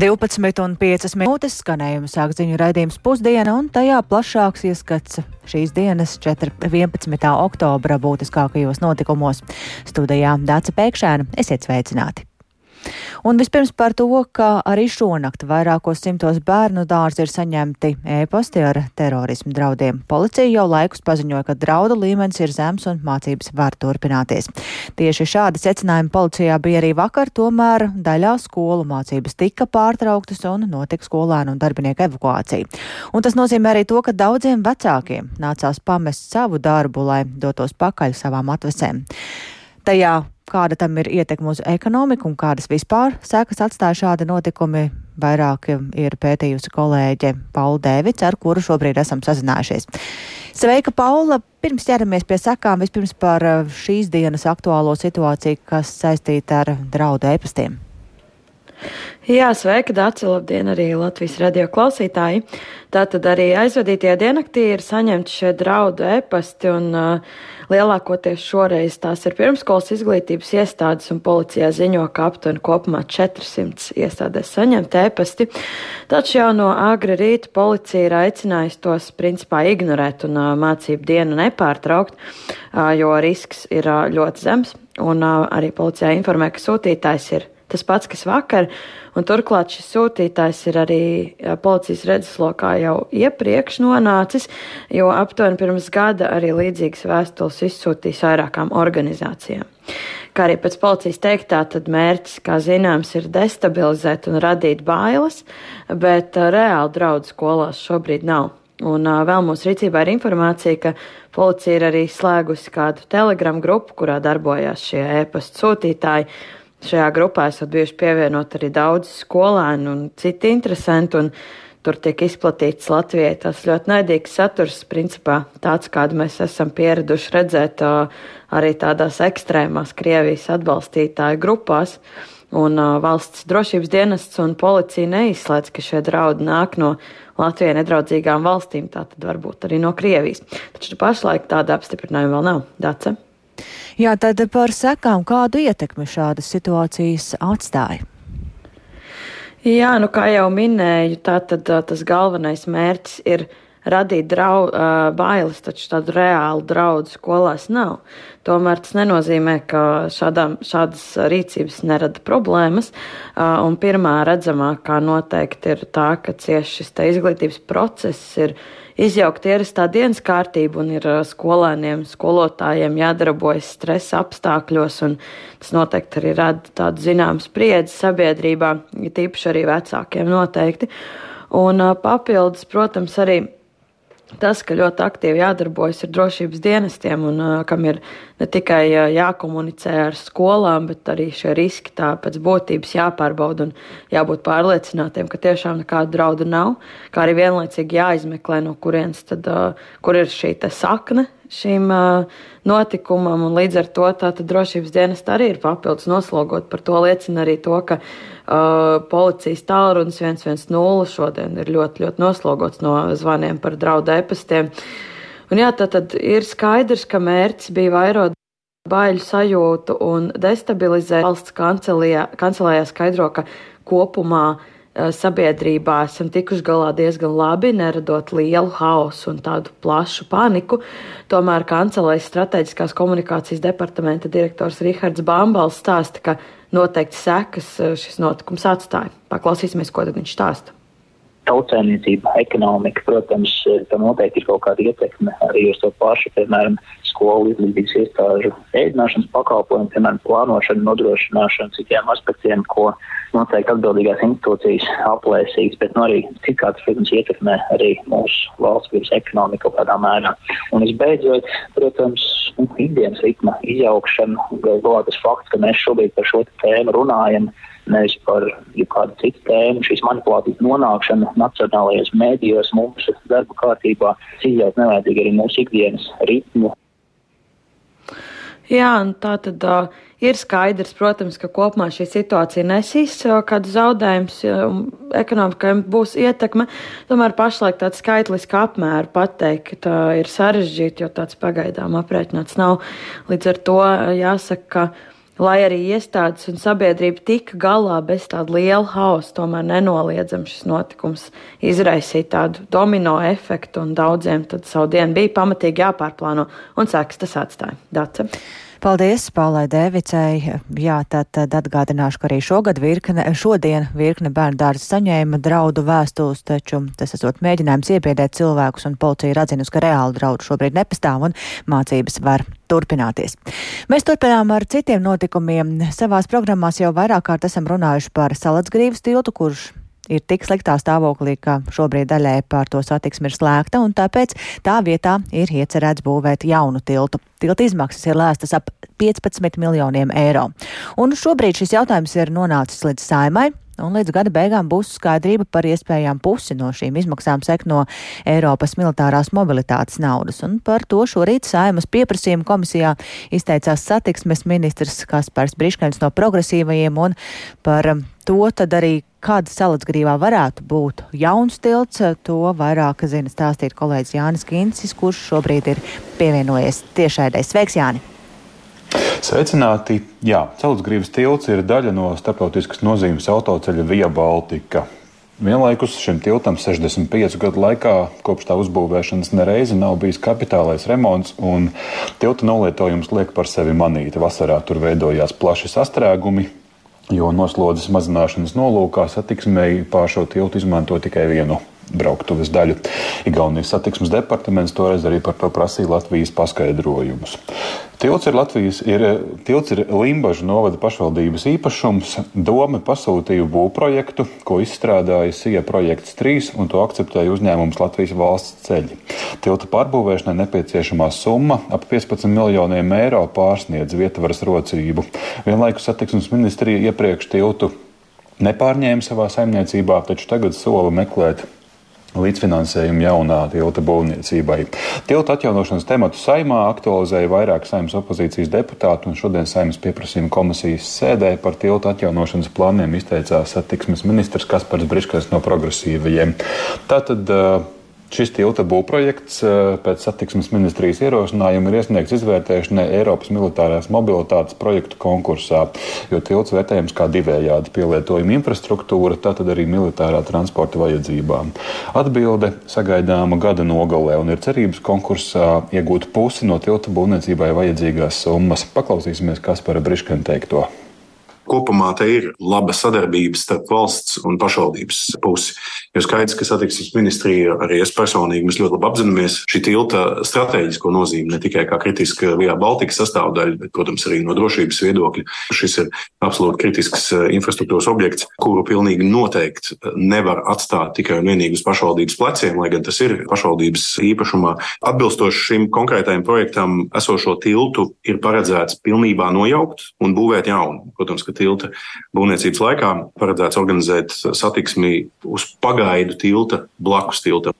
12,5 minūtes skanējuma sāk ziņu raidījums pusdiena, un tajā plašāks ieskats šīs dienas 4, 11. oktobra būtiskākajos notikumos. Studijā Dāca Pēkšēna, esiet sveicināti! Un vispirms par to, ka arī šonakt vairākos simtos bērnu dārzi ir saņemti ēpasti ar terorismu draudiem. Policija jau laikus paziņoja, ka draudu līmenis ir zems un mācības var turpināties. Tieši šādi secinājumi policijā bija arī vakar, tomēr daļā skolu mācības tika pārtrauktas un notika skolēnu un darbinieku evakuācija. Un tas nozīmē arī to, ka daudziem vecākiem nācās pamest savu darbu, lai dotos pakaļ savām atvesēm. Tajā kāda tam ir ietekme uz ekonomiku un kādas vispār sekas atstāja šādi notikumi. Vairāk ir pētījusi kolēģe Paula Dēvids, ar kuru šobrīd esam sazinājušies. Sveika, Paula! Pirms ķeramies pie sakām, vispirms par eh, šīs dienas aktuālo situāciju, kas saistīta ar draudu ēpastiem. Jā, sveika, Dārci, labdien arī Latvijas radio klausītāji. Tātad arī aizvadītajā diennaktī ir saņemti šie draudu epasti un uh, lielākoties šoreiz tās ir pirmskolas izglītības iestādes un policijā ziņo, ka aptuveni kopumā 400 iestādēs saņemt epasti. Taču jau no agri rīta policija ir aicinājusi tos principā ignorēt un uh, mācību dienu nepārtraukt, uh, jo risks ir uh, ļoti zems. Un uh, arī policijā informē, ka sūtītājs ir tas pats, kas vakar. Un turklāt šis sūtītājs ir arī policijas redzeslokā jau iepriekš nonācis, jo aptuveni pirms gada arī līdzīgas vēstules izsūtīs vairākām organizācijām. Kā arī pēc policijas teiktā, tad mērķis, kā zināms, ir destabilizēt un radīt bailes, bet reāli draudz skolās šobrīd nav. Un vēl mūsu rīcībā ir informācija, ka policija ir arī slēgusi kādu telegramu grupu, kurā darbojās šie e-pasta sūtītāji, Šajā grupā esat bijuši pievienot arī daudz skolēnu un citi interesanti, un tur tiek izplatīts Latvijai tas ļoti naidīgs saturs, principā tāds, kādu mēs esam pieraduši redzēt arī tādās ekstrēmās Krievijas atbalstītāju grupās. Un uh, valsts drošības dienests un policija neizslēdz, ka šie draudi nāk no Latvijai nedraudzīgām valstīm, tātad varbūt arī no Krievijas. Taču pašlaik tāda apstiprinājuma vēl nav. Dace? Jā, tad par sekām kādu ietekmi šādas situācijas atstāja? Jā, nu kā jau minēju, tātad tas galvenais mērķis ir radīt drau, uh, bailes, taču tādu reālu draudu skolās nav. Tomēr tas nenozīmē, ka šādām, šādas rīcības nerada problēmas, uh, un pirmā redzamākā noteikti ir tā, ka cieši šis izglītības process ir izjaukt ierastā dienas kārtība un ir skolēniem, skolotājiem jādarbojas stresa apstākļos, un tas noteikti arī rada tādu zināmu spriedzi sabiedrībā, ja tīpaši arī vecākiem noteikti. Un papildus, protams, arī tas, ka ļoti aktīvi jādarbojas ar drošības dienestiem un uh, kam ir ne tikai uh, jākomunicē ar skolām, bet arī šie riski tā pēc būtības jāpārbauda un jābūt pārliecinātiem, ka tiešām nekāda drauda nav, kā arī vienlaicīgi jāizmeklē, no kurienes tad, uh, kur ir šī sakne šīm uh, notikumam, un līdz ar to tātad drošības dienesta arī ir papildus noslogot. Par to liecina arī to, ka uh, policijas tālrunis 110 šodien ir ļoti, ļoti noslogots no zvaniem par draudu epastiem. Un jā, tātad ir skaidrs, ka mērķis bija vairot baiļu sajūtu un destabilizēt valsts kancelējā, kancelējā skaidro, ka kopumā uh, sabiedrībā esam tikuši galā diezgan labi, neradot lielu haosu un tādu plašu paniku. Tomēr kancelēs strateģiskās komunikācijas departamenta direktors Rihards Bambals stāsta, ka noteikti sekas eh, šis notikums atstāja. Paklausīsimies, ko tad viņš stāsta tautsēmniecība, ekonomika, protams, tam noteikti ir kaut kāda ietekme arī uz to pašu, piemēram, skolu izglītības iestāžu ēdināšanas pakalpojumu, piemēram, plānošanu, nodrošināšanu, citiem aspektiem, ko noteikti atbildīgās institūcijas aplēsīs, bet nu, arī citādi, protams, ietekmē arī mūsu valsts vīrus ekonomiku kaut kādā mērā. Un visbeidzot, protams, nu, ikdienas ritma izjaukšana, galvā tas fakts, ka mēs šobrīd par šo tēmu runājam, nevis par kādu citu tēmu. Šīs manipulācijas nonākšana nacionālajos mēdījos mūsu darba kārtībā izjūt nevajadzīgi arī mūsu ikdienas ritmu. Jā, tā tad uh, ir skaidrs, protams, ka kopumā šī situācija nesīs uh, kādu zaudējumus, um, ekonomikai būs ietekme. Tomēr pašlaik tāds skaitliski apmēru pateikt uh, ir sarežģīti, jo tāds pagaidām aprēķināts nav. Līdz ar to uh, jāsaka, ka lai arī iestādes un sabiedrība tika galā bez tāda liela hausa, tomēr nenoliedzam šis notikums izraisīja tādu domino efektu, un daudziem tad savu dienu bija pamatīgi jāpārplāno, un sēks tas atstāja. Dace. Paldies, Paulai Dēvicei. Jā, tad, tad atgādināšu, ka arī šogad virkne, šodien virkne bērnu dārza saņēma draudu vēstules, taču tas esot mēģinājums iebiedēt cilvēkus, un policija ir atzinusi, ka reāli draudu šobrīd nepastāv un mācības var turpināties. Mēs turpinām ar citiem notikumiem. Savās programmās jau vairāk kārt esam runājuši par Salacgrīvas tiltu, kurš ir tik sliktā stāvoklī, ka šobrīd daļai pār to satiksmi ir slēgta, un tāpēc tā vietā ir iecerēts būvēt jaunu tiltu. Tilta izmaksas ir lēstas ap 15 miljoniem eiro. Un šobrīd šis jautājums ir nonācis līdz saimai un līdz gada beigām būs skaidrība par iespējām pusi no šīm izmaksām sekt no Eiropas militārās mobilitātes naudas. Un par to šorīt saimas pieprasījuma komisijā izteicās satiksmes ministrs Kaspars Briškaņs no progresīvajiem un par to tad arī kāda salacgrīvā varētu būt jauns tilts, to vairāk zina stāstīt kolēģis Jānis Kincis, kurš šobrīd ir pievienojies tiešraidē. Sveiks, Jāni! Sveicināti! Jā, Celtsgrības tilts ir daļa no starptautiskas nozīmes autoceļa Via Baltica. Vienlaikus šim tiltam 65 gadu laikā, kopš tā uzbūvēšanas nereizi nav bijis kapitālais remonts, un tilta nolietojums liek par sevi manīt. Vasarā tur veidojās plaši sastrēgumi, jo noslodzes mazināšanas nolūkā satiksmēji pār šo tiltu izmanto tikai vienu brauktuves daļu. Igaunijas satiksmes departaments toreiz arī par to prasīja Latvijas paskaidrojumus. Tilts ir Latvijas, ir, tilts ir Limbažu novada pašvaldības īpašums. Doma pasūtīja būvprojektu, ko izstrādāja SIA projekts 3, un to akceptēja uzņēmums Latvijas valsts ceļi. Tilta pārbūvēšanai nepieciešamā summa ap 15 miljoniem eiro pārsniedz vietvaras rocību. Vienlaikus satiksmes ministrija iepriekš tiltu nepārņēma savā saimniecībā, taču tagad sola meklēt līdzfinansējumu jaunā tilta būvniecībai. Tilta atjaunošanas tematu saimā aktualizēja vairāk saimnes opozīcijas deputātu, un šodien saimnes pieprasījuma komisijas sēdē par tilta atjaunošanas plāniem izteicās satiksmes ministrs Kaspars Briškais no progresīvajiem. Tātad, uh, Šis tilta būvprojekts eh, pēc satiksmes ministrijas ierosinājuma ir iesniegts izvērtēšanai Eiropas militārās mobilitātes projektu konkursā, jo tilts vērtējams kā divējādi pielietojuma infrastruktūra, tātad arī militārā transporta vajadzībām. Atbilde sagaidāma gada nogalē un ir cerības konkursā iegūt pusi no tilta būvniecībai vajadzīgās summas. Paklausīsimies, kas par Briškanu teikto kopumā te ir laba sadarbība starp valsts un pašvaldības pusi. Jo skaidrs, ka satiksmes ministrija, arī es personīgi, mēs ļoti labi apzināmies šī tilta strateģisko nozīmi ne tikai kā kritiska Vijā Baltikas sastāvdaļa, bet, protams, arī no drošības viedokļa. Šis ir absolūti kritisks eh, infrastruktūras objekts, kuru pilnīgi noteikti nevar atstāt tikai un vienīgi uz pašvaldības pleciem, lai gan tas ir pašvaldības īpašumā. Atbilstoši šim konkrētajam projektam, esošo tiltu ir paredzēts pilnībā nojaukt un būvēt jaunu. Protams, ka tilta būvniecības laikā paredzēts organizēt satiksmi uz pagaidu tilta blakus tiltam.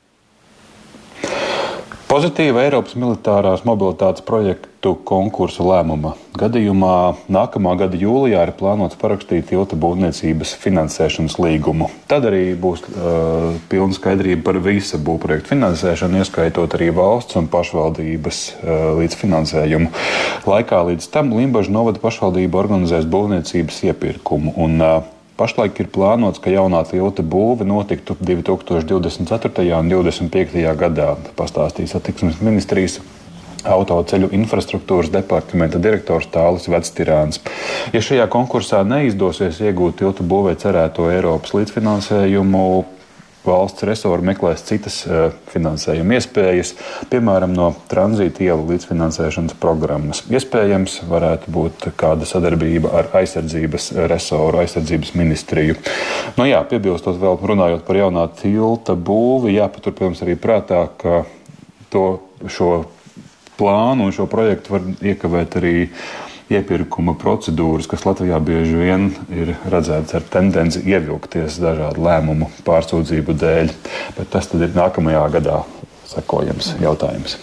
Pozitīva Eiropas militārās mobilitātes projektu konkursu lēmuma gadījumā nākamā gada jūlijā ir plānots parakstīt tilta būvniecības finansēšanas līgumu. Tad arī būs uh, pilna skaidrība par visa būvprojektu finansēšanu, ieskaitot arī valsts un pašvaldības uh, līdzfinansējumu. Laikā līdz tam Limbaģa novada pašvaldība organizēs būvniecības iepirkumu. Un, uh, Pašlaik ir plānots, ka jaunā tilta būve notiktu 2024. un 2025. gadā, pastāstīja satiksmes ministrijas autoceļu infrastruktūras departamenta direktors Tālis Vecstirāns. Ja šajā konkursā neizdosies iegūt tiltu būvē cerēto Eiropas līdzfinansējumu, valsts resori meklēs citas uh, finansējuma iespējas, piemēram, no tranzīta ielu līdzfinansēšanas programmas. Iespējams, varētu būt kāda sadarbība ar aizsardzības resoru, aizsardzības ministriju. Nu, jā, piebilstot vēl runājot par jaunā tilta būvi, jāpatur, protams, arī prātā, ka to, šo plānu un šo projektu var iekavēt arī iepirkuma procedūras, kas Latvijā bieži vien ir redzētas ar tendenci ievilkties dažādu lēmumu pārsūdzību dēļ. Bet tas ir nākamajā gadā sekojams jautājums.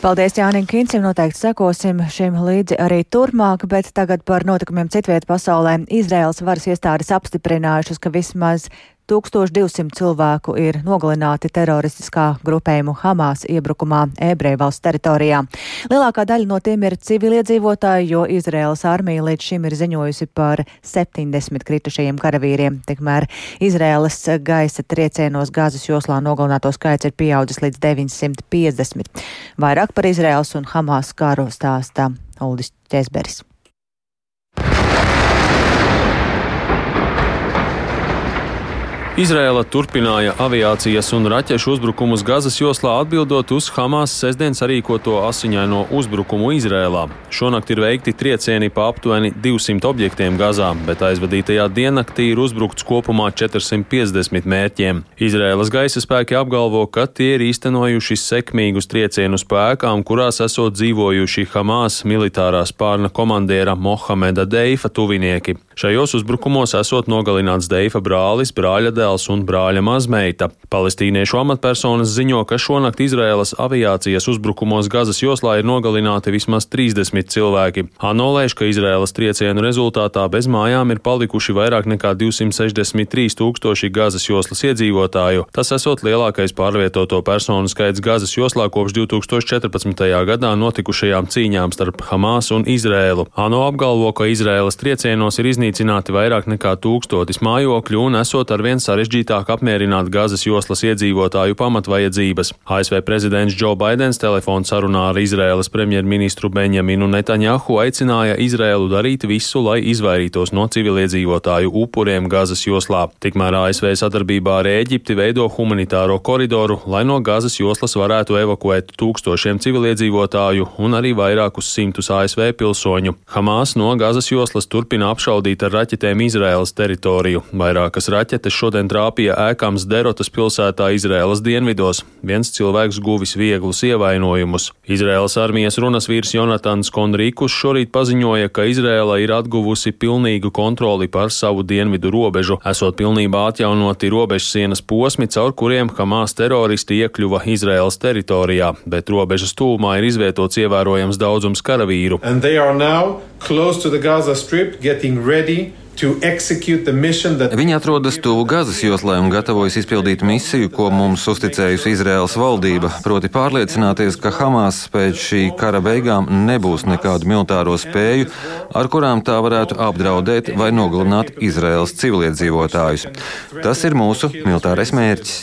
Paldies Jānim Kincim, noteikti sekosim šim līdzi arī turpmāk, bet tagad par notikumiem citviet pasaulē. Izraels varas iestādes apstiprinājušas, ka vismaz 1200 cilvēku ir nogalināti teroristiskā grupējuma Hamas iebrukumā ebreju valsts teritorijā. Lielākā daļa no tiem ir civiliedzīvotāji, jo Izraēlas armija līdz šim ir ziņojusi par 70 kritušajiem karavīriem. Tikmēr Izraēlas gaisa triecienos gāzes joslā nogalināto skaits ir pieaudzis līdz 950. Vairāk par Izraēlas un Hamas karu stāstā Uldis Česberis. Izraela turpināja aviācijas un raķešu uzbrukumus Gazas joslā, atbildot uz Hamas sestdien sarīkoto asiņaino uzbrukumu Izrēlā. Šonakt ir veikti triecieni pa aptuveni 200 objektiem Gazā, bet aizvadītajā diennaktī ir uzbrukts kopumā 450 mērķiem. Izraēlas gaisa spēki apgalvo, ka tie ir īstenojuši sekmīgus triecienus pēkām, kurās esot dzīvojuši Hamas militārā spārna komandiera Mohameda Deifa tuvinieki. Šajos uzbrukumos esot nogalināts Deifa brālis, brāļa dēls un brāļa mazmeita. Palestīniešu amatpersonas ziņo, ka šonakt Izraēlas aviācijas uzbrukumos Gazas joslā ir nogalināti vismaz 30 cilvēki. ANO lēš, ka Izraēlas triecienu rezultātā bez mājām ir palikuši vairāk nekā 263 tūkstoši Gazas joslas iedzīvotāju. Tas esot lielākais pārvietoto personu skaits Gazas joslā kopš 2014. gadā notikušajām cīņām starp Hamas un Izrēlu. ANO apgalvo, ka Izraēlas triecienos ir iznīcināti vairāk nekā tūkstotis mājokļu un esot arvien sarežģītāk apmierināt Gazas joslas iedzīvotāju pamatvajadzības. ASV prezidents Džo Baidens telefonu sarunā ar Izraēlas premjerministru Benjaminu Netanjahu aicināja Izraēlu darīt visu, lai izvairītos no civiliedzīvotāju upuriem Gazas joslā. Tikmēr ASV sadarbībā ar Ēģipti veido humanitāro koridoru, lai no Gazas joslas varētu evakuēt tūkstošiem civiliedzīvotāju un arī vairākus simtus ASV pilsoņu. Hamas no Gazas joslas turpina apšaudīt ar raķetēm Izraēlas teritoriju. Vairākas raķetes šodien trāpīja ēkām Zderotas pilsētā Izraēlas dienvidos. Viens cilvēks guvis vieglus ievainojumus. Izraēlas armijas runas vīrs Jonatans Konrīkus šorīt paziņoja, ka Izraēla ir atguvusi pilnīgu kontroli pār savu dienvidu robežu, esot pilnībā atjaunoti robežsienas posmi, caur kuriem Hamas teroristi iekļuva Izraēlas teritorijā, bet robežas tūmā ir izvietots ievērojams daudzums karavīru. Strip, getting ready Viņi atrodas tuvu Gazas joslai un gatavojas izpildīt misiju, ko mums uzticējusi Izraels valdība, proti pārliecināties, ka Hamas pēc šī kara beigām nebūs nekādu militāro spēju, ar kurām tā varētu apdraudēt vai nogalināt Izraels civiliedzīvotājus. Tas ir mūsu militārais mērķis.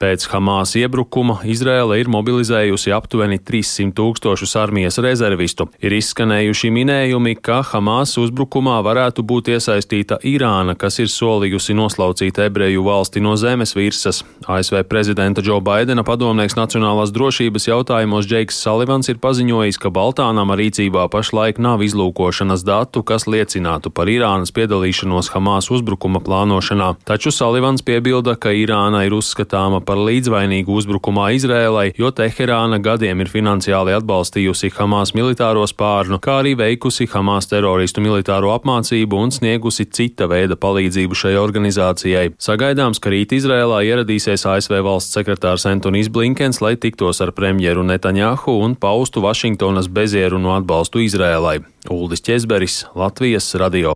Pēc Hamas iebrukuma Izraela ir mobilizējusi aptuveni 300 tūkstošus armijas rezervistu. Ir izskanējuši minējumi, ka Hamas uzbrukuma uzbrukumā varētu būt iesaistīta Irāna, kas ir solījusi noslaucīt ebreju valsti no zemes virsmas. ASV prezidenta Džo Baidena padomnieks nacionālās drošības jautājumos Džeiks Salivans ir paziņojis, ka Baltānam rīcībā pašlaik nav izlūkošanas datu, kas liecinātu par Irānas piedalīšanos Hamas uzbrukuma plānošanā. Taču Salivans piebilda, ka Irāna ir uzskatāma par līdzvainīgu uzbrukumā Izrēlai, jo Teherāna gadiem ir finansiāli atbalstījusi Hamas militāro spārnu, kā arī veikusi Hamas teroristu militāro militāro apmācību un sniegusi cita veida palīdzību šai organizācijai. Sagaidāms, ka rīt Izrēlā ieradīsies ASV valsts sekretārs Antonijs Blinkens, lai tiktos ar premjeru Netanjahu un paustu Vašingtonas bezierunu atbalstu Izrēlai. Uldis Česberis, Latvijas radio.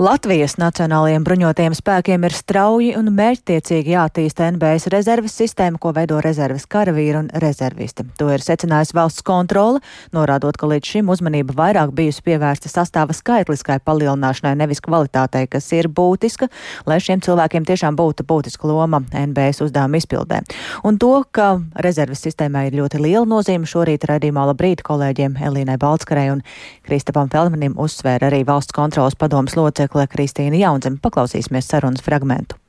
Latvijas Nacionālajiem bruņotajiem spēkiem ir strauji un mērķtiecīgi jātīsta NBS rezerves sistēma, ko veido rezerves karavīri un rezervisti. To ir secinājusi valsts kontrole, norādot, ka līdz šim uzmanība vairāk bijusi pievērsta sastāva skaitliskai palielināšanai, nevis kvalitātei, kas ir būtiska, lai šiem cilvēkiem tiešām būtu būtiska loma NBS uzdevuma izpildē. Un to, ka rezerves sistēmai ir ļoti liela nozīme, šorīt raidījumā labrīt kolēģiem Elīnai Baltskarei un Kristapam Feldmanim uzsvēra arī valsts kontrolas padomas locekli locekle Kristīna Jaunzeme. Paklausīsimies sarunas fragmentu.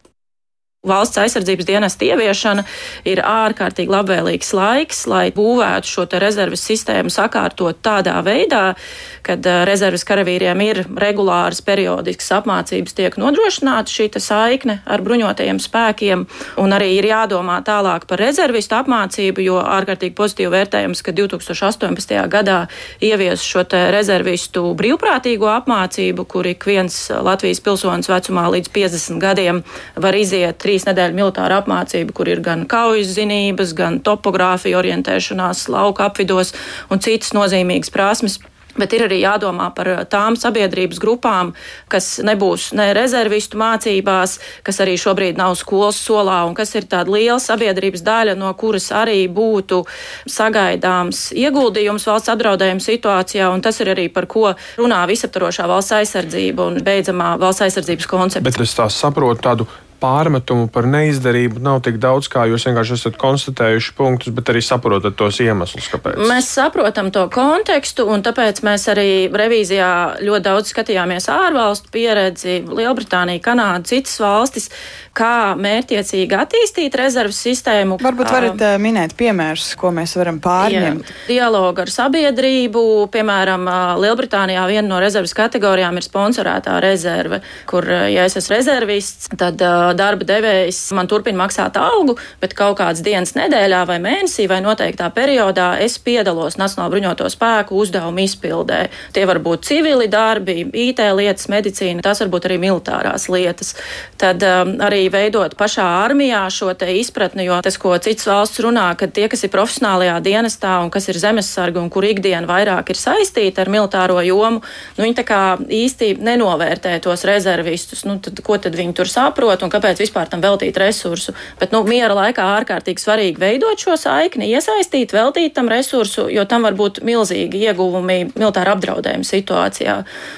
Valsts aizsardzības dienesta ieviešana ir ārkārtīgi labvēlīgs laiks, lai būvētu šo rezerves sistēmu sakārtot tādā veidā, kad eh, rezerves karavīriem ir regulāras periodiskas apmācības, tiek nodrošināta šī saikne ar bruņotajiem spēkiem, un arī ir jādomā tālāk par rezervistu apmācību, jo ārkārtīgi pozitīvi vērtējams, ka 2018. gadā ievies šo rezervistu brīvprātīgo apmācību, kur ik viens Latvijas pilsonis vecumā līdz 50 gadiem var iziet trīs nedēļu militāra apmācība, kur ir gan kaujas zinības, gan topogrāfija, orientēšanās lauka apvidos un citas nozīmīgas prasmes Bet ir arī jādomā par eh, tām sabiedrības grupām, kas nebūs ne rezervistu mācībās, kas arī šobrīd nav skolas solā, un kas ir tāda liela sabiedrības daļa, no kuras arī būtu sagaidāms ieguldījums valsts apdraudējuma situācijā. Tas ir arī par ko runā visaptvarošā valsts aizsardzība un beidzamā valsts aizsardzības koncepcija. Bet es tā saprotu tādu pārmetumu par neizdarību nav tik daudz, kā jūs vienkārši esat konstatējuši punktus, bet arī saprotat tos iemeslus, kāpēc. Mēs saprotam to kontekstu, un tāpēc mēs arī revīzijā ļoti daudz skatījāmies ārvalstu pieredzi, Lielbritānija, Kanāda, citas valstis, kā mērķiecīgi attīstīt rezerves sistēmu. Varbūt varat uh, minēt piemērus, ko mēs varam pārņemt. Jā, dialogu ar sabiedrību, piemēram, Lielbritānijā viena no rezerves kategorijām ir sponsorētā rezerve, kur, ja es esmu rezervists, tad uh, darba devējs man turpina maksāt algu, bet kaut kādas dienas nedēļā vai mēnesī vai noteiktā periodā es piedalos Nacionālo bruņoto spēku uzdevumu izpildē. Tie var būt civili darbi, IT lietas, medicīna, tas var būt arī militārās lietas. Tad um, arī veidot pašā armijā šo izpratni, jo tas, ko citas valsts runā, ka tie, kas ir profesionālajā dienestā un kas ir zemesargi un kur ikdiena vairāk ir saistīta ar militāro jomu, nu, viņi tā kā īsti nenovērtē tos rezervistus. Nu, tad, ko tad viņi tur saprot un kāpēc? Kāpēc vispār tam veltīt resursu. Bet nu, miera laikā ārkārtīgi svarīgi veidot šo saikni, iesaistīt, veltīt tam resursu, jo tam var būt milzīgi ieguvumi militāra apdraudējuma situācijā.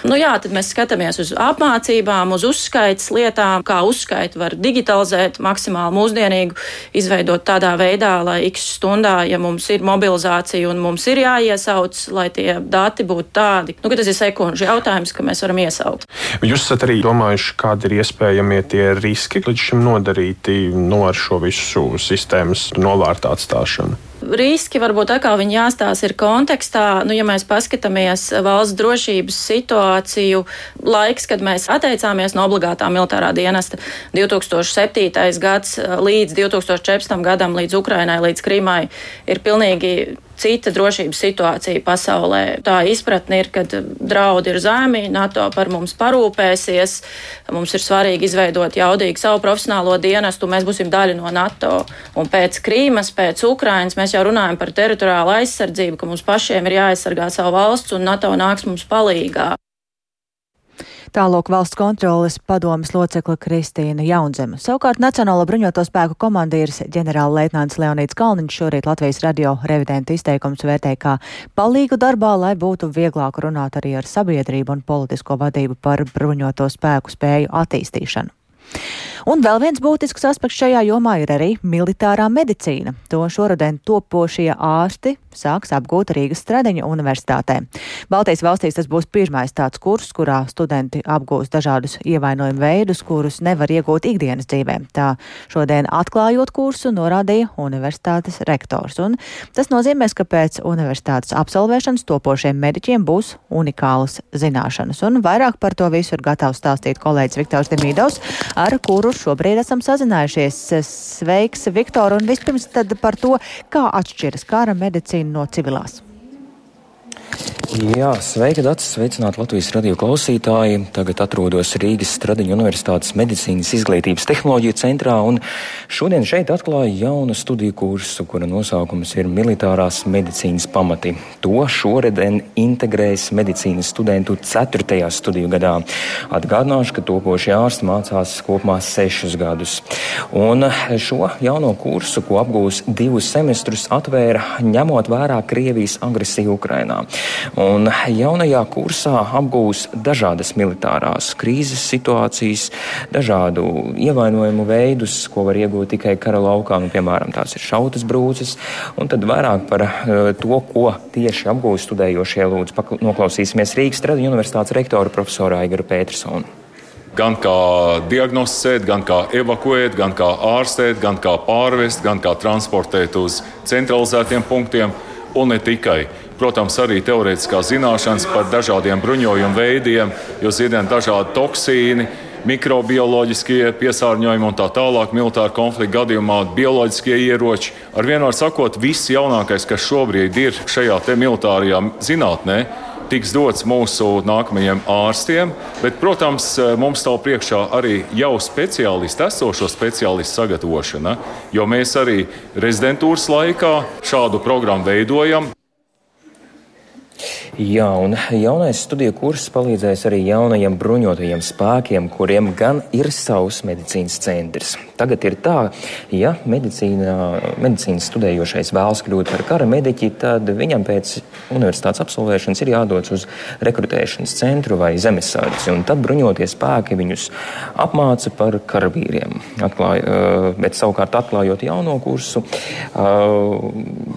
Nu, jā, tad mēs skatāmies uz apmācībām, uz uzskaitas lietām, kā uzskaitu var digitalizēt maksimāli mūsdienīgu, izveidot tādā veidā, lai x stundā, ja mums ir mobilizācija un mums ir jāiesauc, lai tie dati būtu tādi, nu, ka tas ir sekundžu jautājums, ka mēs varam iesaukt. Jūs esat arī domājuši, kādi ir iespējamie tie riski, riski līdz šim nodarīti no ar šo visu sistēmas novārtā atstāšanu? riski varbūt atkal viņi jāstāsta ir kontekstā. Nu, ja mēs paskatāmies valsts drošības situāciju, laiks, kad mēs atteicāmies no obligātā militārā dienesta 2007. gads līdz 2014. gadam, līdz Ukrainai, līdz Krimai, ir pilnīgi cita drošības situācija pasaulē. Tā izpratne ir, ka draudi ir zemi, NATO par mums parūpēsies, mums ir svarīgi izveidot jaudīgu savu profesionālo dienestu, mēs būsim daļa no NATO. Un pēc Krīmas, pēc Ukrainas mēs jau runājam par teritoriālu aizsardzību, ka mums pašiem ir jāaizsargā savu valsts un NATO nāks mums palīgā. Tālāk valsts kontroles padomas locekla Kristīna Jaunzema. Savukārt Nacionālo bruņoto spēku komandieris ģenerālleitnants Leonīts Kalniņš šorīt Latvijas radio revidentu izteikums vērtēja kā palīgu darbā, lai būtu vieglāk runāt arī ar sabiedrību un politisko vadību par bruņoto spēku spēju attīstīšanu. Un vēl viens būtisks aspekts šajā jomā ir arī militārā medicīna. To šoruden topošie ārsti sāks apgūt Rīgas Stradiņa universitātē. Baltijas valstīs tas būs pirmais tāds kurs, kurā studenti apgūs dažādus ievainojumu veidus, kurus nevar iegūt ikdienas dzīvē. Tā šodien atklājot kursu norādīja universitātes rektors. Un tas nozīmēs, ka pēc universitātes absolvēšanas topošiem mediķiem būs unikālas zināšanas. Un vairāk par to visu ir gatavs stāstīt kolēģis Viktors Demīdovs, ar kuru šobrīd esam sazinājušies. Sveiks, Viktor, un vispirms tad par to, kā atšķiras kara medicīna no civilās. Jā, sveiki, Dārts! Sveicināti Latvijas radio klausītāji! Tagad atrodos Rīgas Stradiņu Universitātes medicīnas izglītības tehnoloģiju centrā, un šodien šeit atklāju jaunu studiju kursu, kura nosaukums ir Militārās medicīnas pamati. To šoreden integrēs medicīnas studentu 4. studiju gadā. Atgādināšu, ka topošie ārsti mācās kopumā sešus gadus. Un šo jauno kursu, ko apgūs divus semestrus, atvēra ņemot vērā Krievijas agresiju Ukrainā. Un jaunajā kursā apgūs dažādas militārās krīzes situācijas, dažādu ievainojumu veidus, ko var iegūt tikai kara laukā, nu, piemēram, tās ir šautas brūces, un tad vairāk par uh, to, ko tieši apgūst studējošie lūdzu. Noklausīsimies Rīgas Tradiņu universitātes rektora profesora Aigaru Petersonu gan kā diagnosticēt, gan kā evakuēt, gan kā ārstēt, gan kā pārvest, gan kā transportēt uz centralizētiem punktiem. Un ne tikai. Protams, arī teorētiskās zināšanas par dažādiem bruņojumu veidiem, jo zinām dažādi toksīni, mikrobioloģiskie piesārņojumi un tā tālāk, militāra konflikta gadījumā bioloģiskie ieroči. Ar vienu var sakot, viss jaunākais, kas šobrīd ir šajā militārajā zinātnē, tiks dots mūsu nākamajiem ārstiem. Bet, protams, mums stāv priekšā arī jau speciālistu, esošo speciālistu sagatavošana, jo mēs arī rezidentūras laikā šādu programmu veidojam. Jā, un jaunais studiju kurs palīdzēs arī jaunajiem bruņotajiem spēkiem, kuriem gan ir savs medicīnas centrs. Tagad ir tā, ja medicīnas studējošais vēlas kļūt par kara mediķi, tad viņam pēc universitātes absolvēšanas ir jādodas uz rekrutēšanas centru vai zemesardzi, un tad bruņotie spēki viņus apmāca par karavīriem. Atklāj, eh, bet savukārt atklājot jauno kursu, eh,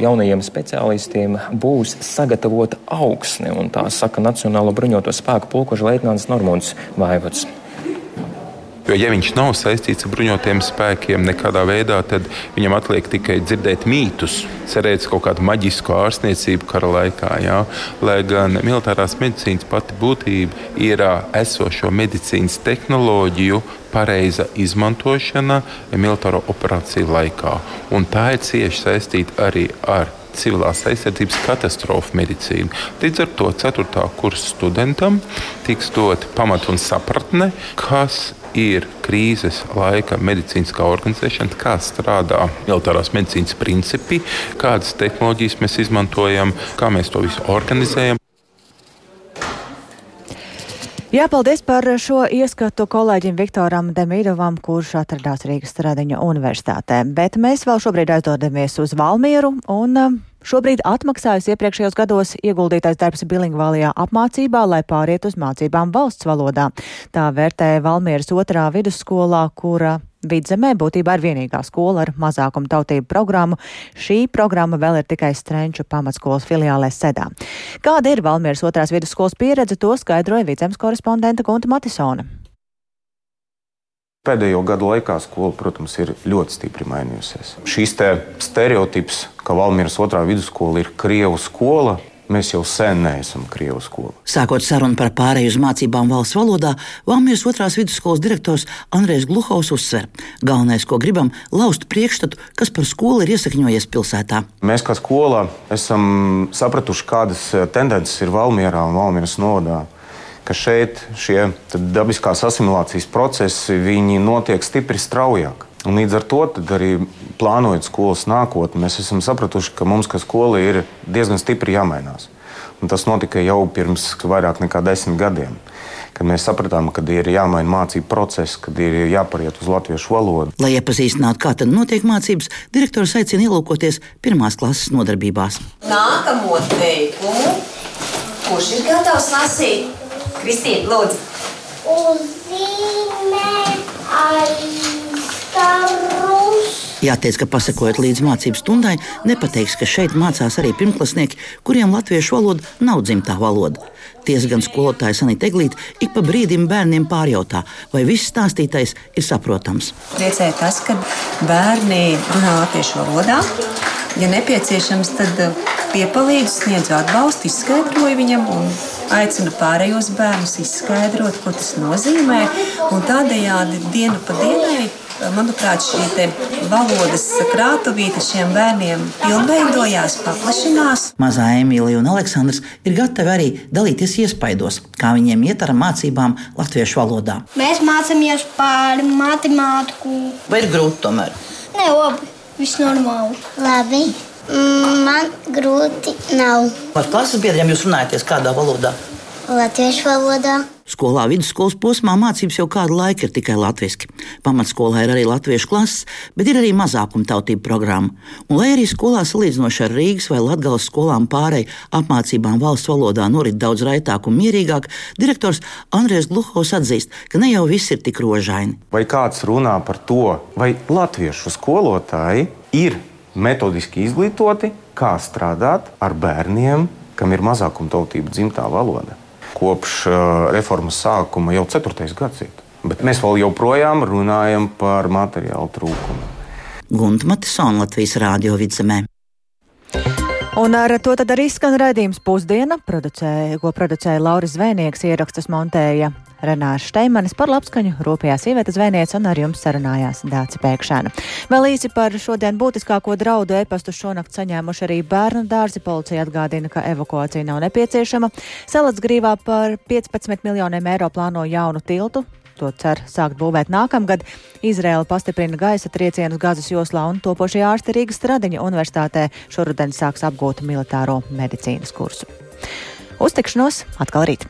jaunajiem speciālistiem būs sagatavota augsne, un tā saka Nacionālo bruņoto spēku pulkoža leitnants Normons Vaivots. Jo, ja viņš nav saistīts ar bruņotiem spēkiem nekādā veidā, tad viņam atliek tikai dzirdēt mītus, cerēt kaut kādu maģisku ārstniecību kara laikā. Jā. Lai gan militārās medicīnas pati būtība ir esošo medicīnas tehnoloģiju pareiza izmantošana militāro operāciju laikā. Un tā ir cieši saistīta arī ar civilās aizsardzības katastrofu medicīnu. Līdz ar to 4. kursa studentam tiks dot pamat un sapratne, kas ir krīzes laika medicīniskā organizēšana, kā strādā militārās medicīnas principi, kādas tehnoloģijas mēs izmantojam, kā mēs to visu organizējam. Jā, paldies par šo ieskatu kolēģim Viktoram Demīdovam, kurš atradās Rīgas Stradiņa universitātē. Bet mēs vēl šobrīd aizdodamies uz Valmieru un Šobrīd atmaksājas iepriekšējos gados ieguldītais darbs bilingvālijā apmācībā, lai pāriet uz mācībām valsts valodā. Tā vērtē Valmieras otrā vidusskolā, kura Vidzemē būtībā ir vienīgā skola ar mazākumu tautību programmu. Šī programma vēl ir tikai Strenču pamatskolas filiālē Sedā. Kāda ir Valmieras otrās vidusskolas pieredze, to skaidroja Vidzemes korespondente Gunta Matisona. Pēdējo gadu laikā skola, protams, ir ļoti stipri mainījusies. Šīs stereotips, ka Valmīras otrā vidusskola ir Krievu skola, Mēs jau sen neesam Krievijas skola. Sākot sarunu par pārēju uz mācībām valsts valodā, Valmīras otrās vidusskolas direktors Andrēs Gluhaus uzsver, galvenais, ko gribam, laust priekšstatu, kas par skolu ir iesakņojies pilsētā. Mēs kā skola esam sapratuši, kādas tendences ir Valmierā un Valmīras nodā ka šeit šie dabiskās asimilācijas procesi notiek stipri straujāk. Un līdz ar to arī plānojot skolas nākotni, mēs esam sapratuši, ka mums, kā skola, ir diezgan stipri jāmainās. Un tas notika jau pirms vairāk nekā desmit gadiem. Kad mēs sapratām, ka ir jāmaina mācību process, kad ir jāpariet uz latviešu valodu. Lai iepazīstinātu, kā tad notiek mācības, direktors aicina ielūkoties pirmās klases nodarbībās. Nākamo teikumu, kurš ir gatavs lasīt? Kristīna, lūdzu. Uzzīmē aizstarus. Jāteic, ka pasakojot līdz mācību stundai, nepateiks, ka šeit mācās arī pirmklasnieki, kuriem latviešu valoda nav dzimtā valoda. Tiesa gan skolotāja Sanita Eglīte ik pa brīdim bērniem pārjautā, vai viss stāstītais ir saprotams. Priecē tas, ka bērni runā latviešu valodā. Ja nepieciešams, tad piepalīdzu, sniedzu atbalstu, izskaidroju viņam un aicinu pārējos bērnus izskaidrot, ko tas nozīmē. Tādējādi dienu pa dienai manuprāt, šī valodas krātuvīte šiem bērniem pilnveidojās, paplašinās. Mazā Emīlija un Aleksandrs ir gatavi arī dalīties iespaidos, kā viņiem iet ar mācībām latviešu valodā. Mēs mācāmies par matemātiku. Vai ir grūti tomēr? Nē, labi, viss normāli. Labi. Man grūti nav. Ar klases biedriem jūs runājaties kādā valodā? Latviešu valodā. Skolā vidusskolas posmā mācības jau kādu laiku ir tikai latviešu. Pamatskolā ir arī latviešu klases, bet ir arī mazākuma tautību programma. Un, lai arī skolā salīdzinoši ar Rīgas vai Latvijas skolām pārēj apmācībām valsts valodā norit daudz raitāk un mierīgāk, direktors Andrēs Gluhovs atzīst, ka ne jau viss ir tik rožaini. Vai kāds runā par to, vai latviešu skolotāji ir metodiski izglītoti, kā strādāt ar bērniem, kam ir mazākumtautība dzimtā valoda. Kopš uh, reformas sākuma jau 4. gadsimta. Bet mēs vēl joprojām runājam par materiālu trūkumu. Gunta Matisona Latvijas Rādio vidzemē. Un ar to tad arī skan raidījums pusdiena, producē, ko producēja Lauris Zvēnieks, ierakstus montēja Renāša Šteimanis par labskaņu, rūpējā sieviete zvejniece un ar jums sarunājās Dāci Pēkšēna. Vēl īsi par šodien būtiskāko draudu e-pastu šonakt saņēmuši arī bērnu dārzi. Policija atgādina, ka evakuācija nav nepieciešama. Salacgrīvā par 15 miljoniem eiro plāno jaunu tiltu. To cer sākt būvēt nākamgad. Izraela pastiprina gaisa triecienus Gazas joslā un topošie ārsti Rīgas Stradiņa universitātē šoruden sāks apgūt militāro medicīnas kursu. Uz tikšanos atkal rīt!